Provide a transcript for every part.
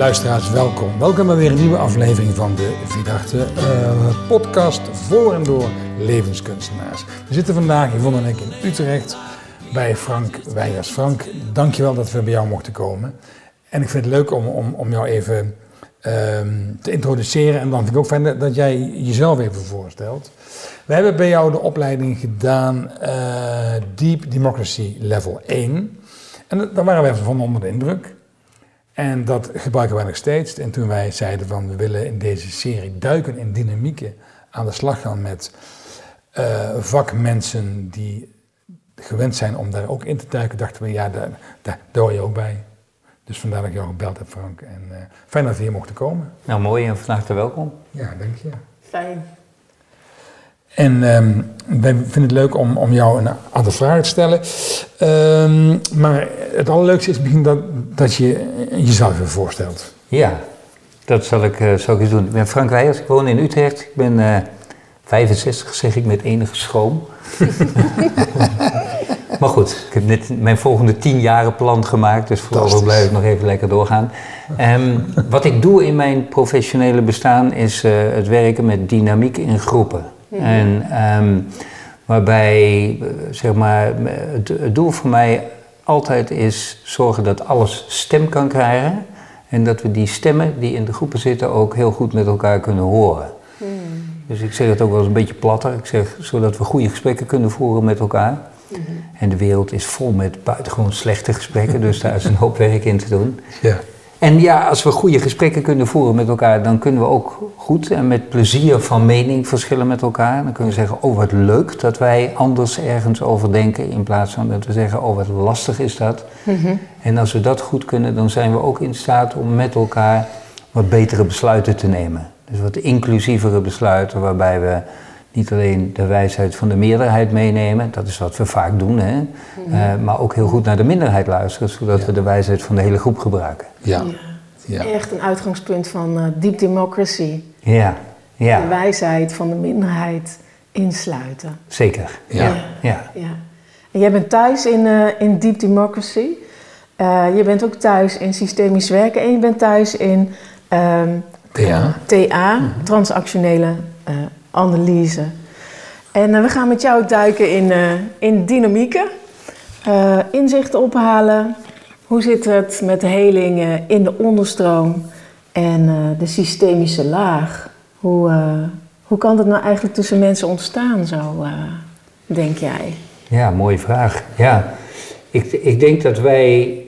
luisteraars, welkom. Welkom bij weer een nieuwe aflevering van de Vierdachte uh, podcast voor en door levenskunstenaars. We zitten vandaag, Yvonne en in Utrecht bij Frank Weijers. Frank, dankjewel dat we bij jou mochten komen. En ik vind het leuk om, om, om jou even ehm, te introduceren. En dan vind ik ook fijn dat jij jezelf even voorstelt. We hebben bij jou de opleiding gedaan uh, Deep Democracy Level 1. En daar waren we even van onder de indruk. En dat gebruiken wij nog steeds. En toen wij zeiden van we willen in deze serie duiken in dynamieken aan de slag gaan met uh, vakmensen die gewend zijn om daar ook in te duiken, dachten we ja, daar, daar, daar hoor je ook bij. Dus vandaar dat ik jou gebeld heb, Frank. En uh, fijn dat we hier mochten komen. Nou, mooi en van harte welkom. Ja, dank je. Fijn. En um, wij vinden het leuk om, om jou een aantal vragen te stellen. Um, maar het allerleukste is misschien dat, dat je jezelf even voorstelt. Ja, dat zal ik, uh, zal ik eens doen. Ik ben Frank Weijers, ik woon in Utrecht. Ik ben uh, 65, zeg ik met enige schroom. maar goed, ik heb net mijn volgende tien jaren plan gemaakt, dus voorlopig blijf ik nog even lekker doorgaan. Um, wat ik doe in mijn professionele bestaan is uh, het werken met dynamiek in groepen. Mm-hmm. En um, waarbij, zeg maar, het, het doel voor mij altijd is zorgen dat alles stem kan krijgen. En dat we die stemmen die in de groepen zitten ook heel goed met elkaar kunnen horen. Mm. Dus ik zeg het ook wel eens een beetje platter. Ik zeg, zodat we goede gesprekken kunnen voeren met elkaar. Mm-hmm. En de wereld is vol met buitengewoon slechte gesprekken, dus daar is een hoop werk in te doen. Ja. En ja, als we goede gesprekken kunnen voeren met elkaar, dan kunnen we ook goed en met plezier van mening verschillen met elkaar. Dan kunnen we zeggen, oh wat leuk dat wij anders ergens over denken, in plaats van dat we zeggen, oh wat lastig is dat. Mm-hmm. En als we dat goed kunnen, dan zijn we ook in staat om met elkaar wat betere besluiten te nemen. Dus wat inclusievere besluiten waarbij we niet alleen de wijsheid van de meerderheid meenemen, dat is wat we vaak doen, hè? Mm-hmm. Uh, maar ook heel goed naar de minderheid luisteren, zodat ja. we de wijsheid van de hele groep gebruiken. Ja. ja. Echt een uitgangspunt van uh, deep democracy. Ja. ja. De wijsheid van de minderheid insluiten. Zeker. Ja. Ja. ja. ja. En jij bent thuis in, uh, in deep democracy. je bent ook thuis in systemisch werken en je bent thuis in um, TA, TA mm-hmm. transactionele analyse. En uh, we gaan met jou duiken in, uh, in dynamieken, uh, inzichten ophalen. Hoe zit het met de heling in de onderstroom en de systemische laag? Hoe, hoe kan dat nou eigenlijk tussen mensen ontstaan, zo denk jij? Ja, mooie vraag. Ja, ik, ik denk dat wij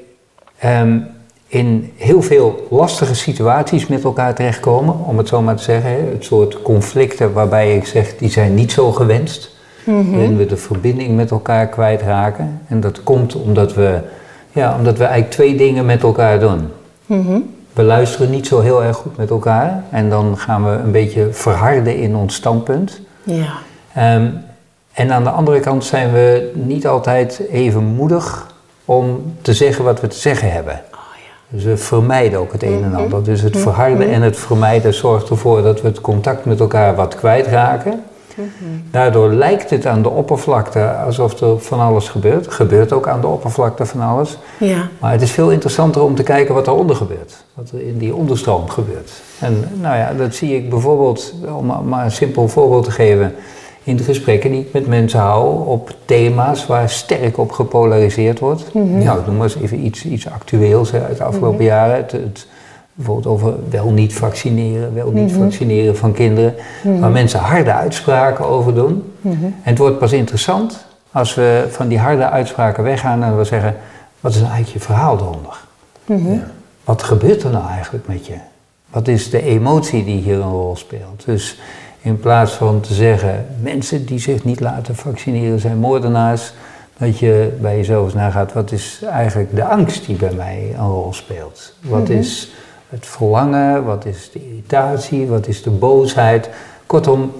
um, in heel veel lastige situaties met elkaar terechtkomen, om het zo maar te zeggen. Het soort conflicten waarbij ik zeg, die zijn niet zo gewenst. Mm-hmm. Waarin we de verbinding met elkaar kwijtraken. En dat komt omdat we, ja, omdat we eigenlijk twee dingen met elkaar doen. Mm-hmm. We luisteren niet zo heel erg goed met elkaar. En dan gaan we een beetje verharden in ons standpunt. Ja. Um, en aan de andere kant zijn we niet altijd even moedig om te zeggen wat we te zeggen hebben. We vermijden ook het een en ander. Dus het verharden en het vermijden zorgt ervoor dat we het contact met elkaar wat kwijtraken. Daardoor lijkt het aan de oppervlakte alsof er van alles gebeurt. Gebeurt ook aan de oppervlakte van alles. Ja. Maar het is veel interessanter om te kijken wat eronder gebeurt. Wat er in die onderstroom gebeurt. En nou ja, dat zie ik bijvoorbeeld, om maar een simpel voorbeeld te geven in de gesprekken die ik met mensen hou op thema's waar sterk op gepolariseerd wordt. Mm-hmm. Nou, ik noem maar eens even iets, iets actueels uit de afgelopen mm-hmm. jaren. Het, het, bijvoorbeeld over wel niet vaccineren, wel niet mm-hmm. vaccineren van kinderen. Waar mensen harde uitspraken over doen. En het wordt pas interessant als we van die harde uitspraken weggaan en we zeggen, wat is nou eigenlijk je verhaal eronder? Ja. Wat gebeurt er nou eigenlijk met je? Wat is de emotie die hier een rol speelt? Dus in plaats van te zeggen, mensen die zich niet laten vaccineren zijn moordenaars, dat je bij jezelf eens nagaat, wat is eigenlijk de angst die bij mij een rol speelt? Wat mm-hmm. is het verlangen, wat is de irritatie, wat is de boosheid? Kortom,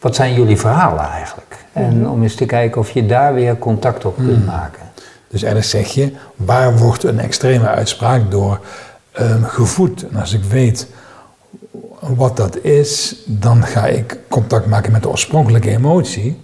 wat zijn jullie verhalen eigenlijk? En om eens te kijken of je daar weer contact op kunt mm. maken. Dus eigenlijk zeg je, waar wordt een extreme uitspraak door um, gevoed? En als ik weet wat dat is, dan ga ik contact maken met de oorspronkelijke emotie.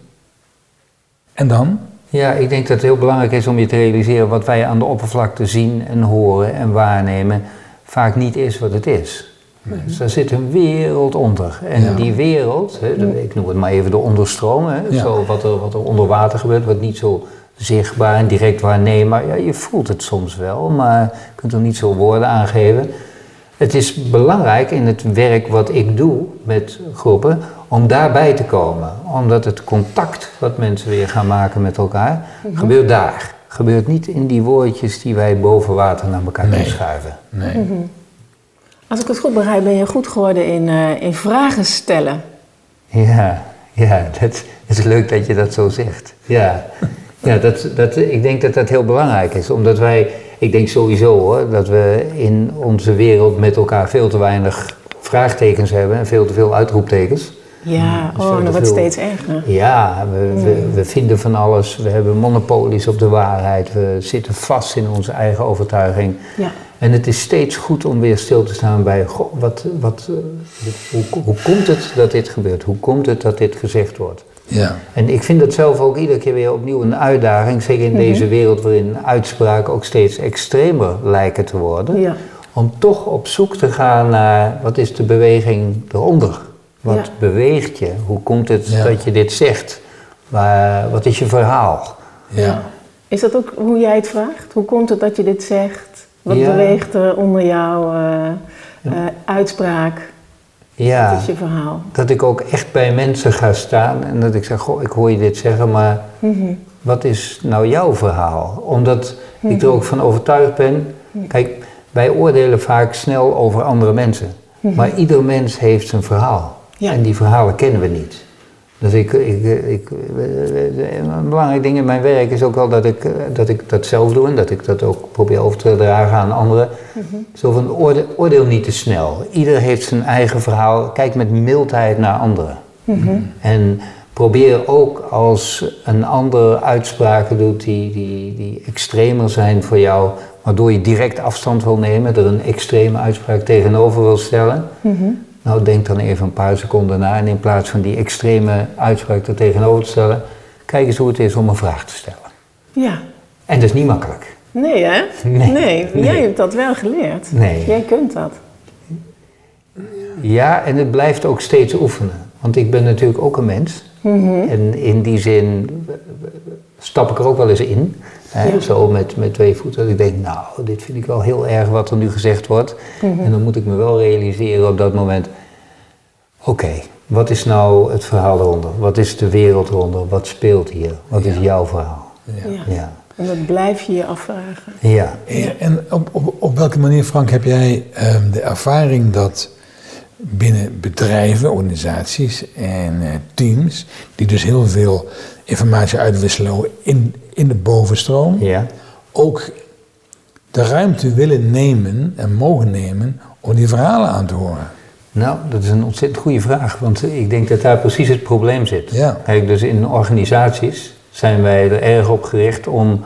En dan? Ja, ik denk dat het heel belangrijk is om je te realiseren wat wij aan de oppervlakte zien en horen en waarnemen. vaak niet is wat het is. Dus daar zit een wereld onder. En Ja. die wereld, de- ik noem het maar even de onderstroom, Ja. zo wat, er, wat er onder water gebeurt, wat niet zo zichtbaar en direct waarneembaar. Ja, je voelt het soms wel, maar je kunt er niet zo woorden aan geven. Het is belangrijk in het werk wat ik doe met groepen om daarbij te komen. Omdat het contact wat mensen weer gaan maken met elkaar, gebeurt daar. Gebeurt niet in die woordjes die wij boven water naar elkaar Nee. schuiven. Nee. Als ik het goed begrijp, ben je goed geworden in, eh, in vragen stellen. Ja, ja, dat is leuk dat je dat zo zegt. Ja, ja dat, dat, ik denk dat dat heel belangrijk is. Omdat wij, ik denk sowieso hoor, dat we in onze wereld met elkaar veel te weinig vraagtekens hebben en veel te veel uitroeptekens. Ja, Dus oh, veel dat te wordt veel- steeds erger. Ja, we, we, we vinden van alles. We hebben monopolies op de waarheid. We zitten vast in onze eigen overtuiging. Ja. En het is steeds goed om weer stil te staan bij, goh, wat, wat, eh, hoe, hoe komt het dat dit gebeurt? Hoe komt het dat dit gezegd wordt? Ja. En ik vind dat zelf ook iedere keer weer opnieuw een uitdaging, zeker in deze wereld waarin uitspraken ook steeds extremer lijken te worden, Ja. om toch op zoek te gaan naar wat is de beweging eronder? Wat Ja. beweegt je? Hoe komt het Ja. dat je dit zegt? Waar- wat is je verhaal? Ja. Is dat ook hoe jij het vraagt? Hoe komt het dat je dit zegt? Wat Ja. beweegt er onder jouw eh, eh, uitspraak? Ja. Wat is je verhaal? Dat ik ook echt bij mensen ga staan en dat ik zeg, goh, ik hoor je dit zeggen, maar Mhm. wat is nou jouw verhaal? Omdat ik er ook van overtuigd ben, kijk, wij oordelen vaak snel over andere mensen, maar ieder mens heeft zijn verhaal. Ja. En die verhalen kennen we niet. Dus ik, ik, ik, een belangrijk ding in mijn werk is ook wel dat ik, dat ik dat zelf doe en dat ik dat ook probeer over te dragen aan anderen. Zo van oordeel, oordeel niet te snel. Ieder heeft zijn eigen verhaal. Kijk met mildheid naar anderen. En probeer ook als een ander uitspraken doet die, die, die extremer zijn voor jou, waardoor je direct afstand wil nemen, er een extreme uitspraak tegenover wil stellen. Nou, denk dan even een paar seconden na en in plaats van die extreme uitspraak er tegenover te stellen, kijk eens hoe het is om een vraag te stellen. Ja. En dat is niet makkelijk. Nee, hè? Nee. Nee, Nee. jij hebt dat wel geleerd. Nee. Jij kunt dat. Ja, en het blijft ook steeds oefenen. Want ik ben natuurlijk ook een mens. En in die zin stap ik er ook wel eens in. Hè, Ja. Zo met, met twee voeten. Dat ik denk, nou, dit vind ik wel heel erg wat er nu gezegd wordt. En dan moet ik me wel realiseren op dat moment. Oké, wat is nou het verhaal eronder? Wat is de wereld eronder? Wat speelt hier? Wat is jouw verhaal? Ja. Ja. En dat blijf je je afvragen. Ja. En en op, op, op welke manier, Frank, heb jij ehm, de ervaring dat binnen bedrijven, organisaties en eh, teams, die dus heel veel informatie uitwisselen in, in de bovenstroom, Ja. ook de ruimte willen nemen en mogen nemen om die verhalen aan te horen? Nou, dat is een ontzettend goede vraag, want ik denk dat daar precies het probleem zit. Ja. Kijk, dus in organisaties zijn wij er erg op gericht om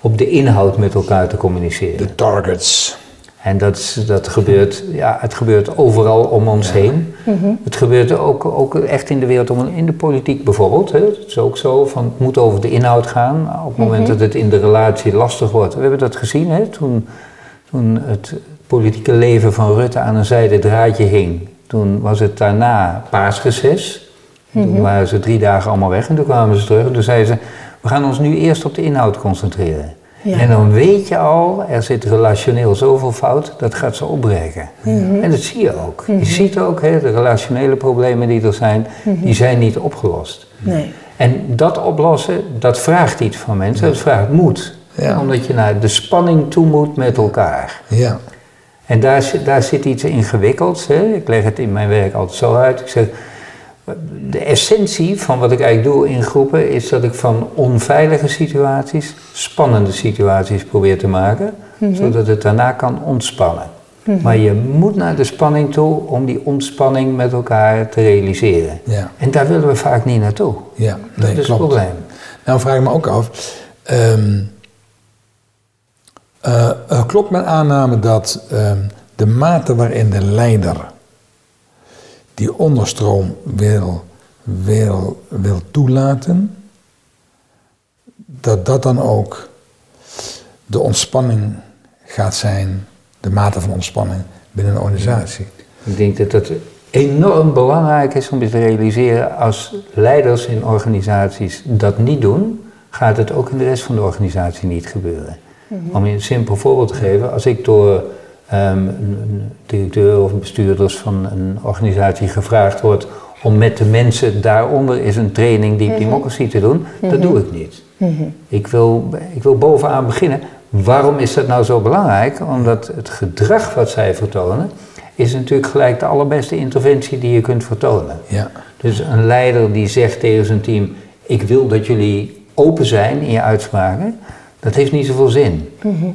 op de inhoud met elkaar te communiceren. De targets. En dat, is- dat gebeurt, ja, het gebeurt overal om ons heen. Het gebeurt ook, ook echt in de wereld, om, in de politiek bijvoorbeeld. Hè. Het is ook zo, van, het moet over de inhoud gaan. Op het moment dat het in de relatie lastig wordt. We hebben dat gezien hè, toen, toen het politieke leven van Rutte aan een zijde draadje hing. Toen was het daarna paasreces. Toen waren ze drie dagen allemaal weg en toen kwamen ze terug. En toen zeiden ze, we gaan ons nu eerst op de inhoud concentreren. Ja. En dan weet je al, er zit relationeel zoveel fout, dat gaat ze opbreken. En dat zie je ook. Je ziet ook, hè, de relationele problemen die er zijn, die zijn niet opgelost. Nee. En dat oplossen, dat vraagt iets van mensen, dat vraagt moed. Ja. Omdat je naar de spanning toe moet met elkaar. Ja. En daar, zit- daar zit iets ingewikkelds. Hè. Ik leg het in mijn werk altijd zo uit. Ik zeg, de essentie van wat ik eigenlijk doe in groepen is dat ik van onveilige situaties spannende situaties probeer te maken, zodat het daarna kan ontspannen. Maar je moet naar de spanning toe om die ontspanning met elkaar te realiseren. Ja. En daar willen we vaak niet naartoe. Ja, Dat nee, is het klopt. probleem. Nou vraag ik me ook af, ehm, eh, eh, klopt mijn aanname dat ehm, de mate waarin de leider die onderstroom wil, wil, wil toelaten, dat dat dan ook de ontspanning gaat zijn de mate van ontspanning binnen een organisatie. Ik denk dat het enorm belangrijk is om je te realiseren als leiders in organisaties dat niet doen, gaat het ook in de rest van de organisatie niet gebeuren. Om je een simpel voorbeeld te geven, als ik door een directeur of bestuurders van een organisatie gevraagd word om met de mensen daaronder is een training Deep Democracy te doen, dat doe ik niet. ik, wil, ik wil bovenaan beginnen. Waarom is dat nou zo belangrijk? Omdat het gedrag wat zij vertonen, is natuurlijk gelijk de allerbeste interventie die je kunt vertonen. Ja. Dus een leider die zegt tegen zijn team: Ik wil dat jullie open zijn in je uitspraken, dat heeft niet zoveel zin.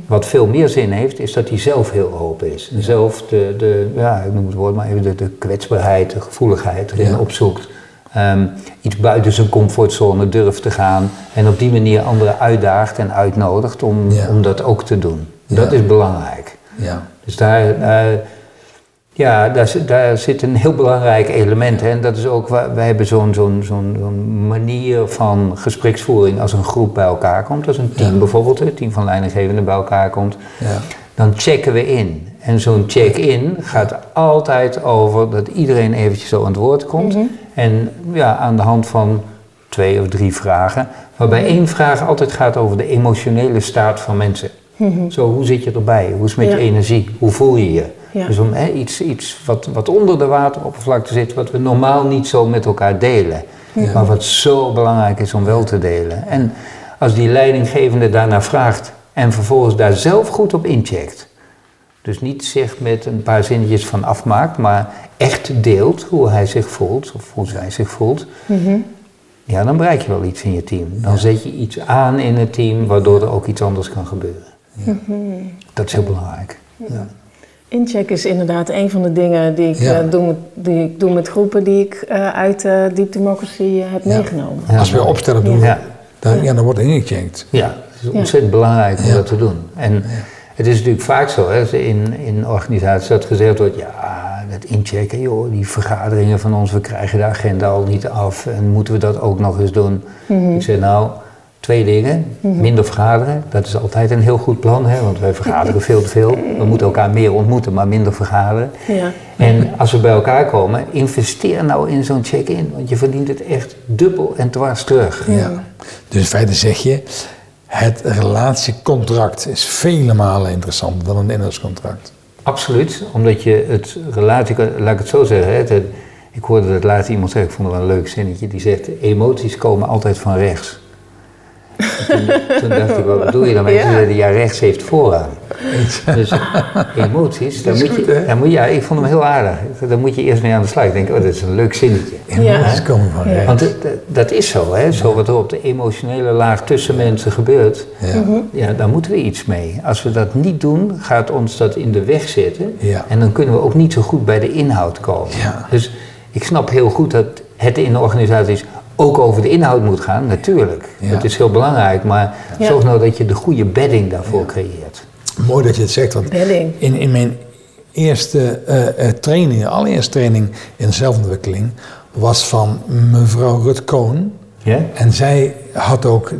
Wat veel meer zin heeft, is dat hij zelf heel open is. En zelf de, de ja, ik noem het woord maar even, de, de kwetsbaarheid, de gevoeligheid erin Ja. opzoekt. Ehm, iets buiten zijn comfortzone durft te gaan. En op die manier anderen uitdaagt en uitnodigt om, Ja. om dat ook te doen. Dat is belangrijk. Ja. Dus daar, daar- ja, daar, zit- daar zit een heel belangrijk element. Hè. En dat is ook, waar- wij hebben zo'n zo'n zo'n zo'n manier van gespreksvoering als een groep bij elkaar komt. Als een team Ja. bijvoorbeeld, een team van leidinggevenden bij elkaar komt. Ja. Dan checken we in. En zo'n check-in gaat altijd over dat iedereen eventjes zo aan het woord komt. En ja, aan de hand van twee of drie vragen. Waarbij één vraag altijd gaat over de emotionele staat van mensen. Zo, hoe zit je erbij? Hoe is het met je energie? Hoe voel je je? Ja. Dus om hè, iets, iets wat, wat onder de wateroppervlakte zit, wat we normaal niet zo met elkaar delen. Maar wat zo belangrijk is om wel te delen. En als die leidinggevende daarnaar vraagt en vervolgens daar zelf goed op incheckt. Dus niet zich met een paar zinnetjes van afmaakt, maar echt deelt hoe hij zich voelt of hoe zij zich voelt. Ja, dan bereik je wel iets in je team. Dan zet je iets aan in het team waardoor er ook iets anders kan gebeuren. Dat is heel belangrijk. Ja. Incheck is inderdaad een van de dingen die ik, Ja. eh, doe, met, die ik doe met groepen die ik eh, uit eh Deep Democracy heb Ja. meegenomen. Ja, Als we opstellen doen, Ja. dan, ja, dan wordt er ingecheckt. Ja, het is ontzettend belangrijk om Ja. dat te doen. En het is natuurlijk vaak zo, hè, in, in organisaties dat gezegd wordt, ja, dat inchecken, joh, die vergaderingen van ons, we krijgen de agenda al niet af en moeten we dat ook nog eens doen. Ik zeg nou, twee dingen, minder vergaderen, dat is altijd een heel goed plan, hè, want wij vergaderen veel te veel. We moeten elkaar meer ontmoeten, maar minder vergaderen. Ja. En als we bij elkaar komen, investeer nou in zo'n check-in, want je verdient het echt dubbel en dwars terug. Ja. Dus in feite zeg je, het relatiecontract is vele malen interessanter dan een inhoudscontract. Absoluut, omdat je het relatie, laat ik het zo zeggen, hè, het- ik hoorde dat laatst iemand zeggen, ik vond het wel een leuk zinnetje, die zegt, emoties komen altijd van rechts. En Toen, toen dacht ik, wat bedoel je? Ja. Ze zeiden, ja, rechts heeft voorrang. Dus emoties, daar moet goed, je, daar moet, ja, ik vond hem heel aardig. Daar moet je eerst mee aan de slag. Ik denk, oh, dat is een leuk zinnetje. Emoties komen van Ja. rechts. Want dat is zo, hè? zo wat er op de emotionele laag tussen mensen gebeurt. Ja. Ja, daar moeten we iets mee. Als we dat niet doen, gaat ons dat in de weg zitten. Ja. En dan kunnen we ook niet zo goed bij de inhoud komen. Ja. Dus ik snap heel goed dat het in de organisaties ook over de inhoud moet gaan, natuurlijk. Ja. Dat is heel belangrijk, maar Ja. zorg nou dat je de goede bedding daarvoor creëert. Mooi dat je het zegt, want Bedding. in, in mijn eerste eh, eh, training, de allereerste training in zelfontwikkeling, was van mevrouw Rut Koon. Ja? En zij had ook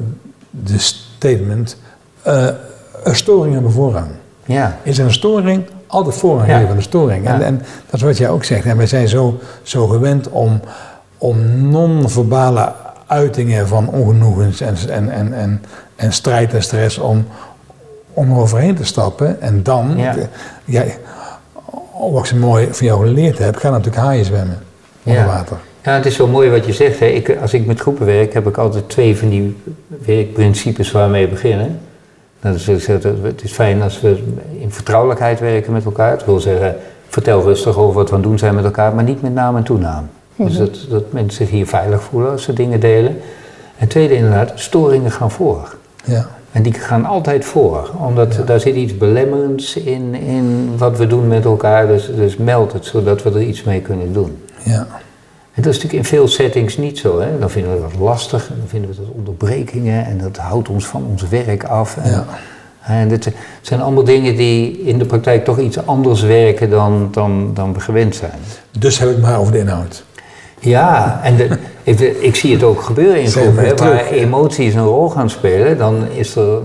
de statement, eh, een storing hebben voorrang. Ja. Is er een storing, altijd voorrang Ja. geven aan de storing. En, en dat is wat jij ook zegt. En wij zijn zo, zo gewend om, om non-verbale uitingen van ongenoegens en, en, en, en, en strijd en stress om, om er overheen te stappen. En dan, Ja. jij, oh, wat ik zo mooi van jou geleerd heb, ga natuurlijk haaien zwemmen onder Ja. water. Ja, het is zo mooi wat je zegt. Hè. Ik, als ik met groepen werk, heb ik altijd twee van die werkprincipes waarmee we beginnen. Dat is, het is fijn als we in vertrouwelijkheid werken met elkaar. Dat wil zeggen, vertel rustig over wat we aan het doen zijn met elkaar, maar niet met naam en toenaam. Dus dat, dat mensen zich hier veilig voelen als ze dingen delen. En tweede inderdaad, storingen gaan voor. Ja. En die gaan altijd voor, omdat daar zit iets belemmerends in, in wat we doen met elkaar. Dus, dus meld het, zodat we er iets mee kunnen doen. Ja. En dat is natuurlijk in veel settings niet zo. Hè? Dan vinden we dat lastig en dan vinden we dat onderbrekingen en dat houdt ons van ons werk af. En, Ja. en dit zijn allemaal dingen die in de praktijk toch iets anders werken dan, dan, dan we gewend zijn. Dus heb ik het maar over de inhoud. Ja, en de, ik, ik zie het ook gebeuren in groepen. hè, waar ja. emoties een rol gaan spelen, dan is er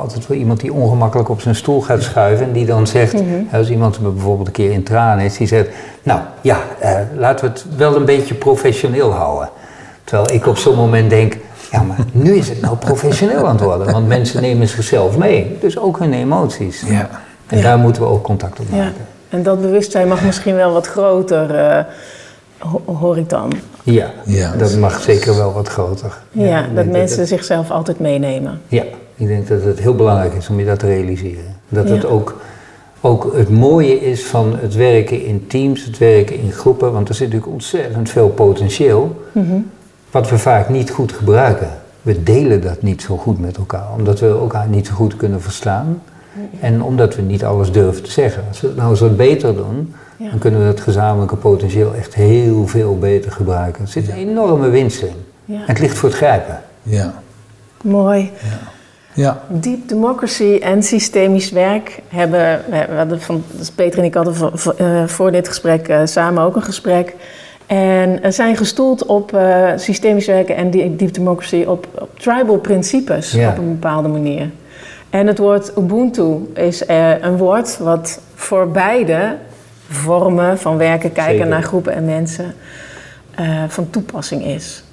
altijd wel iemand die ongemakkelijk op zijn stoel gaat schuiven. En die dan zegt, als iemand me bijvoorbeeld een keer in tranen is, die zegt, nou ja, eh, laten we het wel een beetje professioneel houden. Terwijl ik op zo'n moment denk, ja maar nu is het nou professioneel aan het worden. Want mensen nemen zichzelf mee, dus ook hun emoties. Ja. En Ja. daar moeten we ook contact op Ja. maken. En dat bewustzijn mag misschien wel wat groter, eh, ho- hoor ik dan. Ja, Ja. dat mag zeker wel wat groter. Ja, dat mensen zichzelf altijd meenemen. Ja, ik denk dat het heel belangrijk is om je dat te realiseren. Dat het ook, ook het mooie is van het werken in teams, het werken in groepen, want er zit natuurlijk ontzettend veel potentieel, Mhm. wat we vaak niet goed gebruiken. We delen dat niet zo goed met elkaar, omdat we elkaar niet zo goed kunnen verstaan. En omdat we niet alles durven te zeggen. Als we het nou eens wat beter doen, Ja. dan kunnen we het gezamenlijke potentieel echt heel veel beter gebruiken. Er zit een enorme winst in. Ja. Het ligt voor het grijpen. Ja. Mooi. Ja. Deep democracy en systemisch werk hebben, we hadden van, dus Peter en ik hadden voor, voor, eh, voor dit gesprek eh, samen ook een gesprek. En zijn gestoeld op eh, systemisch werken en die- deep democracy op, op tribal principes Ja. op een bepaalde manier. En het woord Ubuntu is eh, een woord wat voor beide vormen van werken, kijken Zeker. naar groepen en mensen, eh, van toepassing is.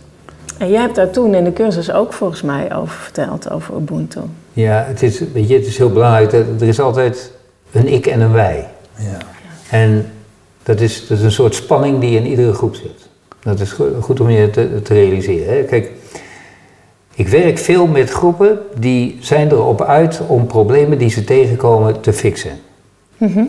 En jij hebt daar toen in de cursus ook volgens mij over verteld, over Ubuntu. Ja, het is, weet je, het is heel belangrijk. Er is altijd een ik en een wij. Ja. En dat is, dat is een soort spanning die in iedere groep zit. Dat is go- goed om je te, te realiseren. Hè? Kijk, ik werk veel met groepen die zijn erop uit om problemen die ze tegenkomen te fixen.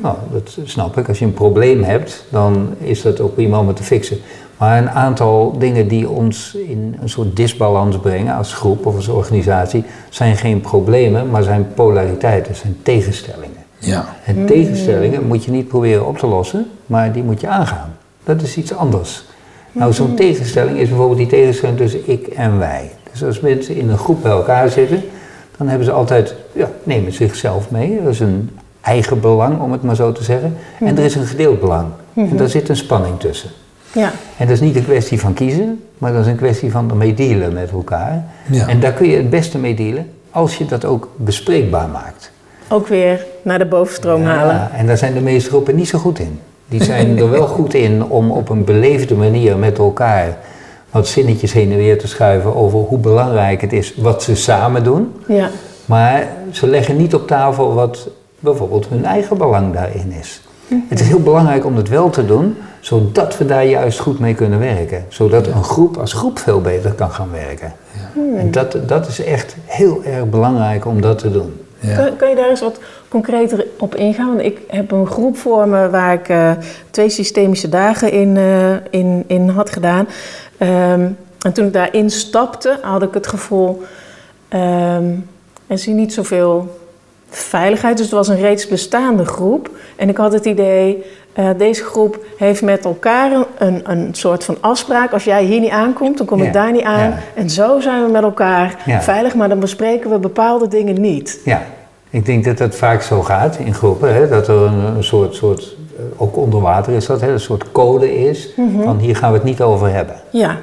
Nou, dat snap ik. Als je een probleem hebt, dan is dat ook prima om het te fixen. Maar een aantal dingen die ons in een soort disbalans brengen als groep of als organisatie, zijn geen problemen, maar zijn polariteiten, zijn tegenstellingen. Ja. En tegenstellingen moet je niet proberen op te lossen, maar die moet je aangaan. Dat is iets anders. Nou, zo'n tegenstelling is bijvoorbeeld die tegenstelling tussen ik en wij. Dus als mensen in een groep bij elkaar zitten, dan hebben ze altijd, ja, nemen zichzelf mee. Dat is een eigen belang, om het maar zo te zeggen. En er is een gedeeld belang. En daar zit een spanning tussen. Ja, En dat is niet een kwestie van kiezen, maar dat is een kwestie van ermee dealen met elkaar. Ja. En daar kun je het beste mee dealen als je dat ook bespreekbaar maakt. ook weer naar de bovenstroom halen. Ja, en daar zijn de meeste groepen niet zo goed in. Die zijn er wel goed in om op een beleefde manier met elkaar wat zinnetjes heen en weer te schuiven over hoe belangrijk het is wat ze samen doen. Ja, Maar ze leggen niet op tafel wat bijvoorbeeld hun eigen belang daarin is. Het is heel belangrijk om het wel te doen, zodat we daar juist goed mee kunnen werken. Zodat een groep als groep veel beter kan gaan werken. En dat, dat is echt heel erg belangrijk om dat te doen. Ja. Kun, kun je daar eens wat concreter op ingaan? Want ik heb een groep voor me waar ik eh, twee systemische dagen in, eh, in, in had gedaan. Ehm, en toen ik daarin stapte, had ik het gevoel, ehm er hier niet zoveel veiligheid. Dus het was een reeds bestaande groep. En ik had het idee, eh, deze groep heeft met elkaar een, een soort van afspraak. Als jij hier niet aankomt, dan kom Ja, ik daar niet aan. ja. En zo zijn we met elkaar Ja. veilig, maar dan bespreken we bepaalde dingen niet. Ja, ik denk dat dat vaak zo gaat in groepen. Hè? Dat er een, een soort, soort, eh, ook onder water is dat, hè? een soort code is. Van hier gaan we het niet over hebben. Ja?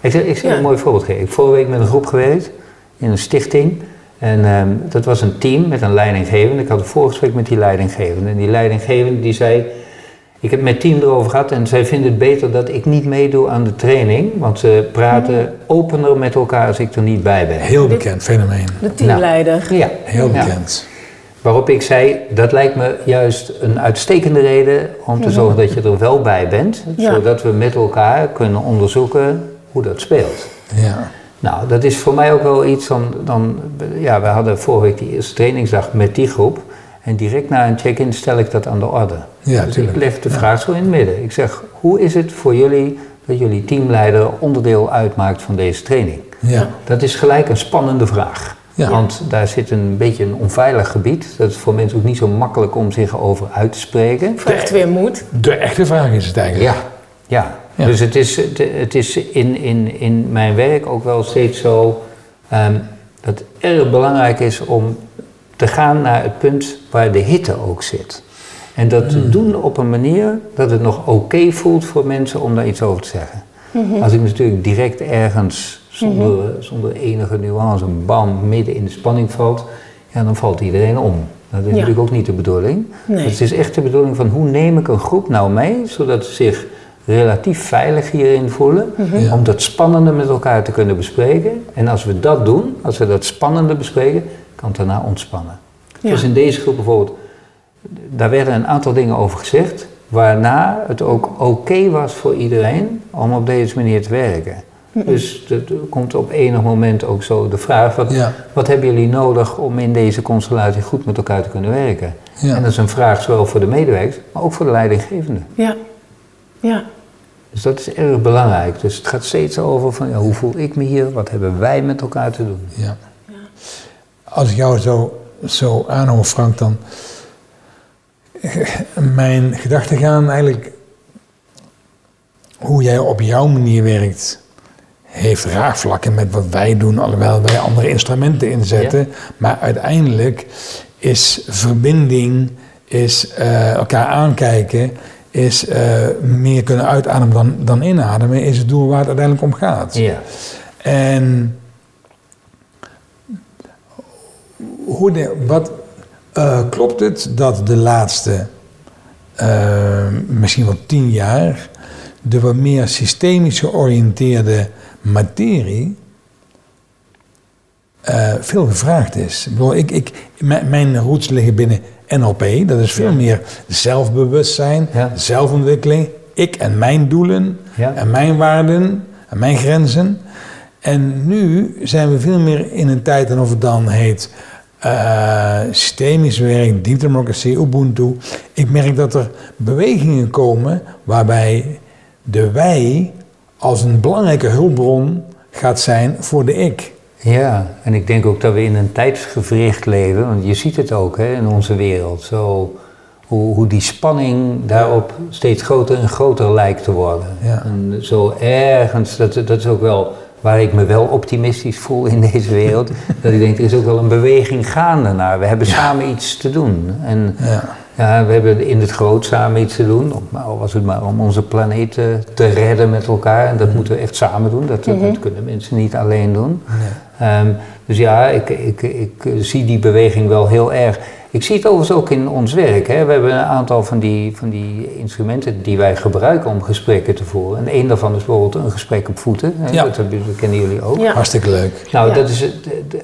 Ik zal, ik zal een mooi voorbeeld geven. Ik heb vorige week met een groep gewerkt in een stichting. En ehm, dat was een team met een leidinggevende. Ik had een voorgesprek met die leidinggevende. En die leidinggevende die zei... Ik heb het met het team erover gehad en zij vinden het beter dat ik niet meedoe aan de training. Want ze praten opener met elkaar als ik er niet bij ben. Heel bekend fenomeen. de teamleider. Ja, Heel Ja. bekend. Waarop ik zei, dat lijkt me juist een uitstekende reden om te zorgen dat je er wel bij bent. Ja. Zodat we met elkaar kunnen onderzoeken hoe dat speelt. Ja. Nou, dat is voor mij ook wel iets van, dan, ja, we hadden vorige week die eerste trainingsdag met die groep. En direct na een check-in stel ik dat aan de orde. Ja, dus tuurlijk. ik leg de vraag zo in het midden. Ik zeg, hoe is het voor jullie dat jullie teamleider onderdeel uitmaakt van deze training? Ja. Dat is gelijk een spannende vraag. Ja. Want daar zit een beetje een onveilig gebied. Dat is voor mensen ook niet zo makkelijk om zich over uit te spreken. Vraagt weer moed. De echte vraag is het eigenlijk. Ja, ja. Ja. dus het is, het, is in, in, in mijn werk ook wel steeds zo ehm, dat het erg belangrijk is om te gaan naar het punt waar de hitte ook zit. En dat te doen op een manier dat het nog oké voelt voor mensen om daar iets over te zeggen. Als ik natuurlijk direct ergens zonder, zonder enige nuance, bam, midden in de spanning valt, ja, dan valt iedereen om. Dat is Ja. natuurlijk ook niet de bedoeling. Nee. Het is echt de bedoeling van hoe neem ik een groep nou mee, zodat ze zich relatief veilig hierin voelen, Ja. om dat spannende met elkaar te kunnen bespreken. En als we dat doen, als we dat spannende bespreken, kan het daarna ontspannen. Ja. Dus in deze groep bijvoorbeeld, daar werden een aantal dingen over gezegd, waarna het ook oké was voor iedereen om op deze manier te werken. Dus er er komt op enig moment ook zo de vraag, wat, Ja. wat hebben jullie nodig om in deze constellatie goed met elkaar te kunnen werken? Ja. En dat is een vraag zowel voor de medewerkers, maar ook voor de leidinggevende. Ja. Ja. Dus dat is erg belangrijk. Dus het gaat steeds over van ja, hoe voel ik me hier, wat hebben wij met elkaar te doen? Ja. Als ik jou zo, zo aanhoor, Frank, dan. Mijn gedachten gaan eigenlijk. Hoe jij op jouw manier werkt. Heeft raakvlakken met wat wij doen, alhoewel wij andere instrumenten inzetten. Maar uiteindelijk is verbinding, is eh, elkaar aankijken, is eh, meer kunnen uitademen dan, dan inademen, is het doel waar het uiteindelijk om gaat. Ja. En hoe de, wat, eh, klopt het dat de laatste eh, misschien wel tien jaar de wat meer systemisch georiënteerde materie veel gevraagd is? Ik bedoel, ik, ik, mijn roots liggen binnen NLP, dat is veel Ja. meer zelfbewustzijn, Ja. zelfontwikkeling, ik en mijn doelen Ja. en mijn waarden en mijn grenzen. En nu zijn we veel meer in een tijd, en of het dan heet eh, systemisch werk, deep democracy, Ubuntu. Ik merk dat er bewegingen komen waarbij de wij als een belangrijke hulpbron gaat zijn voor de ik. Ja, en ik denk ook dat we in een tijdsgevricht leven, want je ziet het ook hè, in onze wereld, zo, hoe, hoe die spanning daarop steeds groter en groter lijkt te worden. Ja. En zo ergens, dat, dat is ook wel waar ik me wel optimistisch voel in deze wereld, dat ik denk, er is ook wel een beweging gaande naar. We hebben samen iets te doen. En Ja. Ja, we hebben in het groot samen iets te doen, al was het maar om onze planeet te redden met elkaar. En dat moeten we echt samen doen, dat, dat kunnen mensen niet alleen doen. Ehm, dus ja, ik, ik, ik, zie die beweging wel heel erg. Ik zie het overigens ook in ons werk. Hè. We hebben een aantal van die, van die instrumenten die wij gebruiken om gesprekken te voeren. En één daarvan is bijvoorbeeld een gesprek op voeten. Hè. Ja. Dat, kennen jullie ook. Ja. Hartstikke leuk. Nou, Ja. dat is het,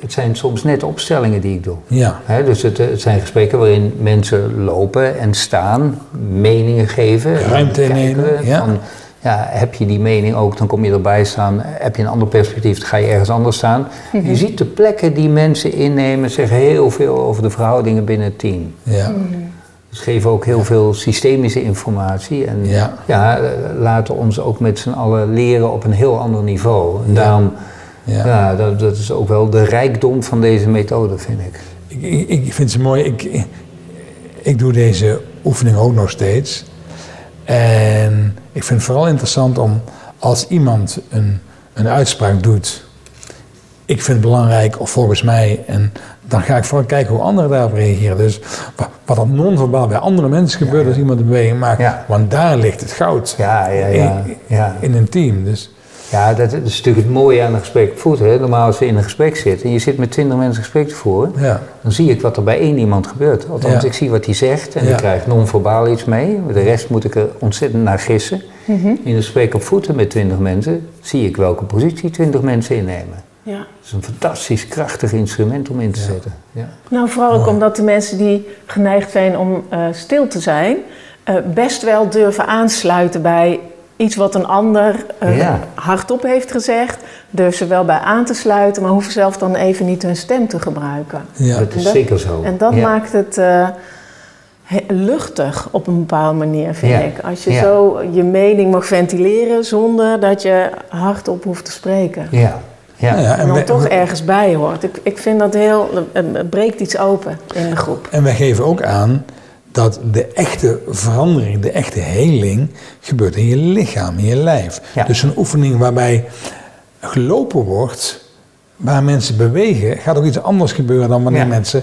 het zijn soms net opstellingen die ik doe. Ja. Hè, dus het, het zijn gesprekken waarin mensen lopen en staan, meningen geven. Ruimte we ja. Van, ja, heb je die mening ook, dan kom je erbij staan. Heb je een ander perspectief, dan ga je ergens anders staan. Je ziet de plekken die mensen innemen, zeggen heel veel over de verhoudingen binnen het team. Ja. Dus geven ook heel veel systemische informatie. En Ja. ja, eh, laten ons ook met z'n allen leren op een heel ander niveau. En Ja. daarom, Ja. ja, dat, dat is ook wel de rijkdom van deze methode, vind ik. Ik, ik, ik vind ze mooi. Ik, ik doe deze oefening ook nog steeds. En ik vind het vooral interessant om als iemand een, een uitspraak doet. Ik vind het belangrijk, of volgens mij. En dan ga ik vooral kijken hoe anderen daarop reageren. Dus wa- wat er non-verbaal bij andere mensen gebeurt als iemand een beweging maakt. Want daar ligt het goud. Ja, ja, ja. In, ja. in een team. Dus Ja, dat is natuurlijk het mooie aan een gesprek op voet. Hè. Normaal als je in een gesprek zit en je zit met twintig mensen gesprek te voeren, ja. dan zie ik wat er bij één iemand gebeurt. Althans, Ja. ik zie wat hij zegt en Ja. ik krijg non-verbaal iets mee. De rest moet ik er ontzettend naar gissen. In een gesprek op voeten met twintig mensen zie ik welke positie twintig mensen innemen. Ja. Dat is een fantastisch krachtig instrument om in te zetten. Ja. Nou, vooral ook omdat de mensen die geneigd zijn om eh, stil te zijn, eh, best wel durven aansluiten bij iets wat een ander eh, Ja. hardop heeft gezegd. Durven ze wel bij aan te sluiten, maar hoeven zelf dan even niet hun stem te gebruiken. Ja. Dat is dat- zeker zo. En dat Ja. maakt het eh, luchtig op een bepaalde manier, vind Ja. ik. Als je Ja. zo je mening mag ventileren zonder dat je hardop hoeft te spreken. Ja. Ja. Nou ja, En dan wij- toch ergens bij hoort. Ik, ik vind dat heel. Het breekt iets open in de groep. En wij geven ook aan dat de echte verandering, de echte heling, gebeurt in je lichaam, in je lijf. Ja. Dus een oefening waarbij gelopen wordt, waar mensen bewegen, gaat ook iets anders gebeuren dan wanneer Ja. mensen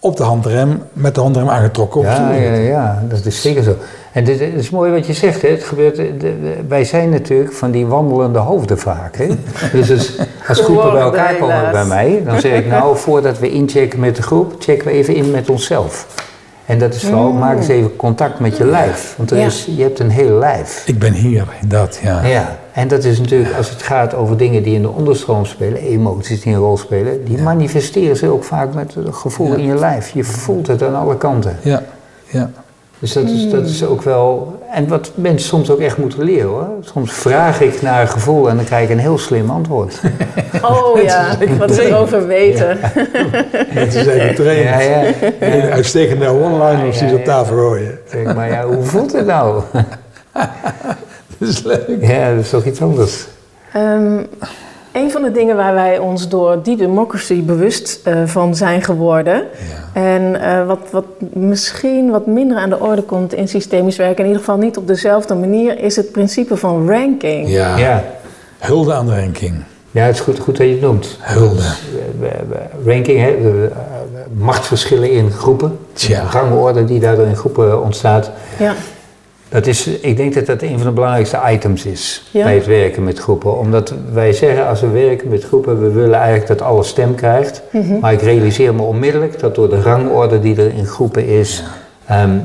op de handrem, met de handrem aangetrokken. op Ja, de ja, ja, dat is zeker zo. En dit, het is mooi wat je zegt, hè. Het gebeurt, de- de- wij zijn natuurlijk van die wandelende hoofden vaak. Hè? Dus als, als groepen bij elkaar komen bij mij, dan zeg ik nou, voordat we inchecken met de groep, checken we even in met onszelf. En dat is vooral, maak eens even contact met je lijf. Want er Ja. is, je hebt een heel lijf. Ik ben hier, dat, ja. Ja, en dat is natuurlijk, als het gaat over dingen die in de onderstroom spelen, emoties die een rol spelen, die manifesteren ze ook vaak met een gevoel Ja. in je lijf. Je voelt het aan alle kanten. Ja, ja. Dus dat is, dat is ook wel. En wat mensen soms ook echt moeten leren hoor. Soms vraag ik naar een gevoel en dan krijg ik een heel slim antwoord. Oh ja, wat ze erover weten. Het is even trainen. Ja, ja. Hele Uitstekende one-liners die ze op tafel gooien. Maar ja, hoe voelt het nou? Dat is leuk. Ja, dat is toch iets anders. Ehm, een van de dingen waar wij ons door Deep Democracy bewust eh, van zijn geworden. Ja. En eh, wat, wat misschien wat minder aan de orde komt in systemisch werken, in ieder geval niet op dezelfde manier, is het principe van ranking. Ja. Ja, hulde aan de ranking. ja het is goed, goed dat je het noemt. Hulde. We- we- Ranking, hè, eh, machtsverschillen in groepen. De rangorde die daardoor in groepen ontstaat. Ja, Dat is, ik denk dat dat een van de belangrijkste items is Ja. bij het werken met groepen. Omdat wij zeggen als we werken met groepen, we willen eigenlijk dat alles stem krijgt. Mhm. Maar ik realiseer me onmiddellijk dat door de rangorde die er in groepen is, ehm,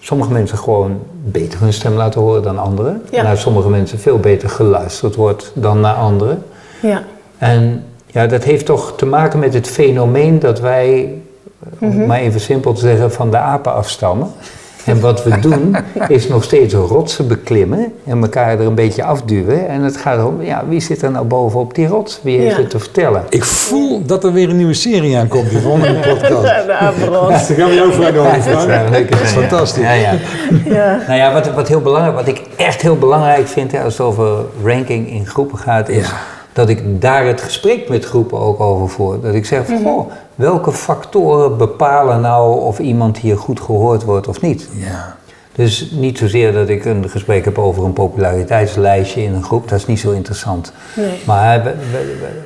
sommige mensen gewoon beter hun stem laten horen dan anderen. Ja. Naar sommige mensen veel beter geluisterd wordt dan naar anderen. ja, En ja, dat heeft toch te maken met het fenomeen dat wij, om het maar even simpel te zeggen, van de apen afstammen. En wat we doen, is nog steeds rotsen beklimmen en elkaar er een beetje afduwen. En het gaat om, ja, wie zit er nou bovenop die rots? Wie heeft Ja. het te vertellen? Ik voel dat er weer een nieuwe serie aankomt, die volgende podcast. de. Daar gaan we jou vragen over, Frank. Ja, Dat is fantastisch. Ja, ja. Ja. Nou ja, wat, wat heel belangrijk, wat ik echt heel belangrijk vind hè, als het over ranking in groepen gaat, is Ja. dat ik daar het gesprek met groepen ook over voer. Dat ik zeg, van, goh, welke factoren bepalen nou of iemand hier goed gehoord wordt of niet? Ja. Dus niet zozeer dat ik een gesprek heb over een populariteitslijstje in een groep, dat is niet zo interessant. Nee. Maar we-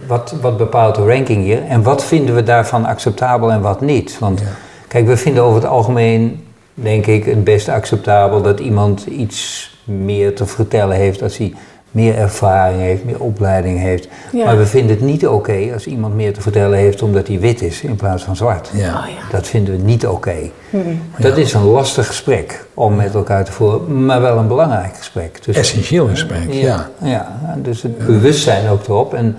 wat, wat bepaalt de ranking hier en wat vinden we daarvan acceptabel en wat niet? Want Ja. kijk, we vinden over het algemeen, denk ik, het best acceptabel dat iemand iets meer te vertellen heeft als hij meer ervaring heeft, meer opleiding heeft. Ja. Maar we vinden het niet oké als iemand meer te vertellen heeft omdat hij wit is in plaats van zwart. Ja. Oh ja. Dat vinden we niet oké. Hmm. Dat is een lastig gesprek om met elkaar te voeren, maar wel een belangrijk gesprek. Dus, Essentieel gesprek, ja. ja, en dus het bewustzijn ook erop. En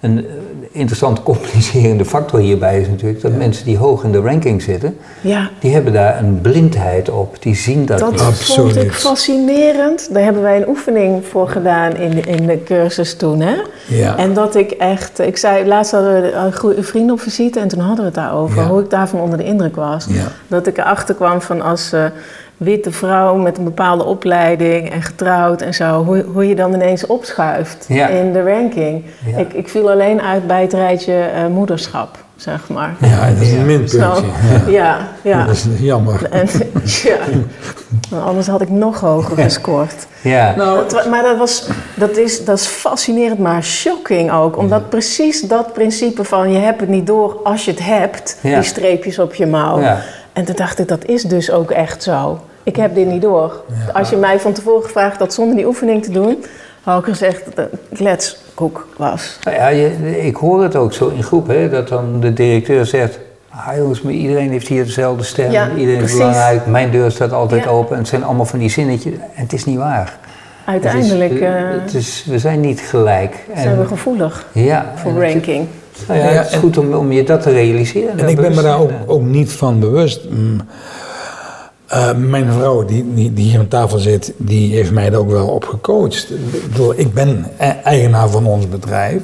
een eh, interessant complicerende factor hierbij is natuurlijk dat mensen die hoog in de ranking zitten, ja, die hebben daar een blindheid op. Die zien dat, dat niet. Absoluut. vond ik fascinerend. Daar hebben wij een oefening voor gedaan in de, in de cursus toen. Hè? Ja. En dat ik echt, ik zei, laatst hadden we een goede vriend op visite en toen hadden we het daarover, Ja. hoe ik daarvan onder de indruk was. Ja. Dat ik erachter kwam van als eh, witte vrouw met een bepaalde opleiding en getrouwd en zo, hoe, hoe je dan ineens opschuift Ja. in de ranking. Ja. Ik, ik viel alleen uit bij het rijtje eh, moederschap, zeg maar. Ja, dat is een minpuntje. Ja. ja, ja. Dat is jammer. En, ja. Want anders had ik nog hoger gescoord. Ja, Nou, Dat maar dat, was, dat, is, dat is fascinerend, maar shocking ook. Omdat precies dat principe van je hebt het niet door als je het hebt, Ja. die streepjes op je mouw. Ja. En toen dacht ik, dat is dus ook echt zo. Ik heb dit niet door. Als je mij van tevoren gevraagd had zonder die oefening te doen, had ik gezegd dat kletskoek was. Nou ja je, ik hoor het ook zo in groepen, hè, dat dan de directeur zegt... Ah jongens, maar iedereen heeft hier dezelfde stem, Ja, iedereen is precies. belangrijk, mijn deur staat altijd Ja. open. En het zijn allemaal van die zinnetjes, en het is niet waar. Uiteindelijk Het is, eh, het is, we zijn niet gelijk. zijn we gevoelig ja, voor en ranking. Nou ja, Ja, het is goed om, om je dat te realiseren. En ik ben me daar ook, bewust- ook niet van bewust. Mm. Eh, mijn vrouw die, die, die hier aan tafel zit, die heeft mij er ook wel op gecoacht. Ik, bedoel, ik ben e- eigenaar van ons bedrijf.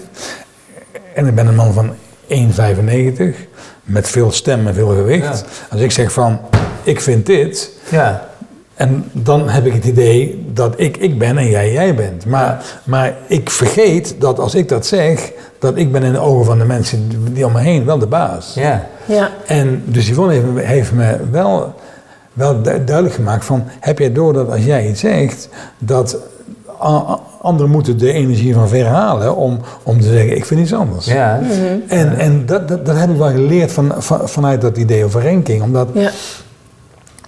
En ik ben een man van 1,95 met veel stem en veel gewicht. Als ik zeg van, ik vind dit, Ja, en dan heb ik het idee dat ik ik ben en jij jij bent. Maar, maar ik vergeet dat als ik dat zeg, dat ik ben in de ogen van de mensen die om me heen wel de baas. ja, Ja, En dus Yvonne heeft, me- heeft me wel, wel du- duidelijk gemaakt van... heb jij door dat als jij iets zegt... dat a- a- anderen moeten de energie van verhalen om, om te zeggen, ik vind iets anders. Ja, En, en dat, dat, dat heb ik wel geleerd van, van, vanuit dat idee over ranking. Omdat Ja.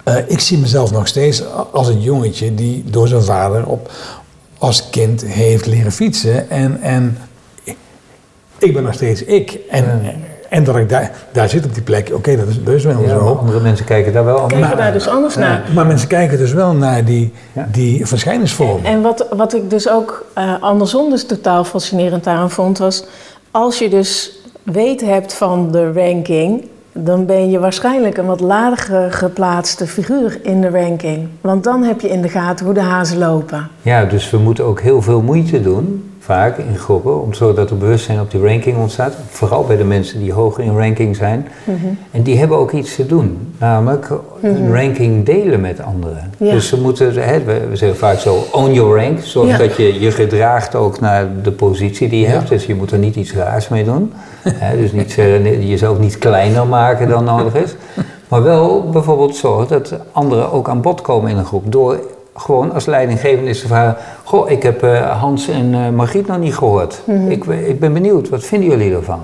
Eh, ik zie mezelf nog steeds als een jongetje die door zijn vader op, als kind heeft leren fietsen. En, en ik ben nog steeds ik. En, en dat ik daar, daar zit op die plek, oké, dat is dus wel ja, zo. andere mensen kijken daar wel anders Kijken daar dus anders naar. Maar mensen kijken dus wel naar die, Ja. die verschijningsvorm. En wat, wat ik dus ook eh, andersom dus totaal fascinerend daaraan vond, was als je dus weet hebt van de ranking, dan ben je waarschijnlijk een wat lager geplaatste figuur in de ranking. Want dan heb je in de gaten hoe de hazen lopen. Ja, dus we moeten ook heel veel moeite doen, vaak in groepen, om zodat er bewustzijn op die ranking ontstaat. Vooral bij de mensen die hoger in ranking zijn. Mhm. En die hebben ook iets te doen, namelijk een ranking delen met anderen. Ja. Dus ze moeten, hè, we, zeggen vaak zo, own your rank. Zorg Ja. dat je je gedraagt ook naar de positie die je Ja. hebt. Dus je moet er niet iets raars mee doen. Hè, dus niet, eh, jezelf niet kleiner maken dan nodig is. Maar wel bijvoorbeeld zorgen dat anderen ook aan bod komen in een groep. Door gewoon als leidinggevende is te vragen... Goh, ik heb eh, Hans en eh, Margriet nog niet gehoord. ik, ik ben benieuwd, wat vinden jullie ervan?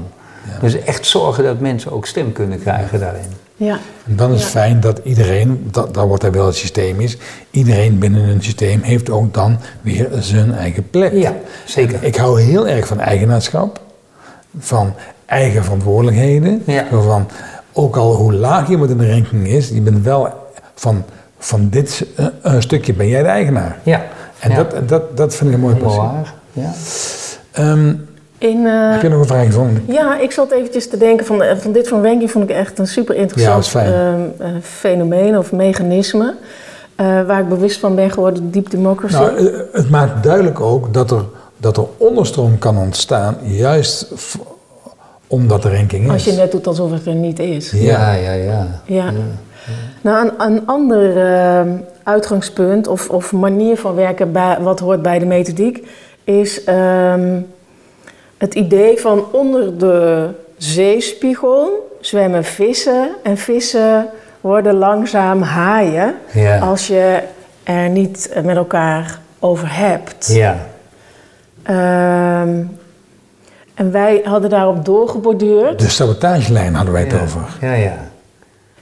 Dus echt zorgen dat mensen ook stem kunnen krijgen daarin. Ja, En dan is het Ja. fijn dat iedereen, dat, dat wordt er wel het systeem is, iedereen binnen een systeem heeft ook dan weer zijn eigen plek. Ja, zeker. Ik hou heel erg van eigenaarschap, van eigen verantwoordelijkheden. Ja. Van, ook al hoe laag iemand in de ranking is, je bent wel van, van dit eh, eh, stukje ben jij de eigenaar. Ja, En Ja. dat, dat, dat vind ik een mooi waar. Ja. Ehm, in, eh, heb je nog een vraag gevonden? Ja, ik zat eventjes te denken van, van dit van ranking vond ik echt een super Ja, interessant fijn. ehm, eh, fenomeen of mechanisme. eh, waar ik bewust van ben geworden, deep democracy. Nou, het maakt duidelijk ook dat er, dat er onderstroom kan ontstaan, juist omdat de ranking is. Als je net doet alsof het er niet is. Ja, ja, ja. Ja. Nou, een, een ander ehm, uitgangspunt of, of manier van werken bij, wat hoort bij de methodiek is ehm, het idee van onder de zeespiegel zwemmen vissen en vissen worden langzaam haaien Ja. als je er niet met elkaar over hebt. Ja. Ehm, en wij hadden daarop doorgeborduurd. De sabotagelijn hadden wij het ja. over. Ja, ja.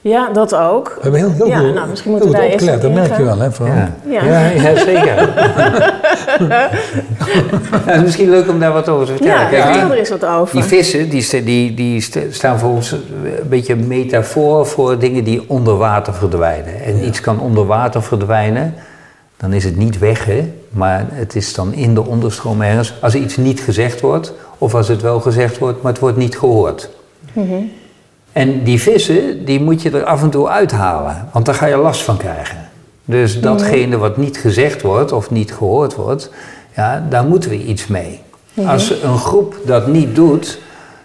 Ja, dat ook. We hebben heel, heel Ja, goed, nou, misschien moeten we goed daar eerst dat merk je wel, hè, Frank? Ja. Ja. Ja. Ja, zeker. ja, het is misschien leuk om daar wat over te vertellen. Ja, Kijk, vertel die- er eens wat over. Die vissen die, die, die sta- staan voor ons een beetje een metafoor voor dingen die onder water verdwijnen. En iets kan onder water verdwijnen, dan is het niet weg, hè? maar het is dan in de onderstroom ergens. Als er iets niet gezegd wordt, of als het wel gezegd wordt, maar het wordt niet gehoord. En die vissen, die moet je er af en toe uithalen, want daar ga je last van krijgen. Dus datgene wat niet gezegd wordt of niet gehoord wordt, ja, daar moeten we iets mee. Als een groep dat niet doet,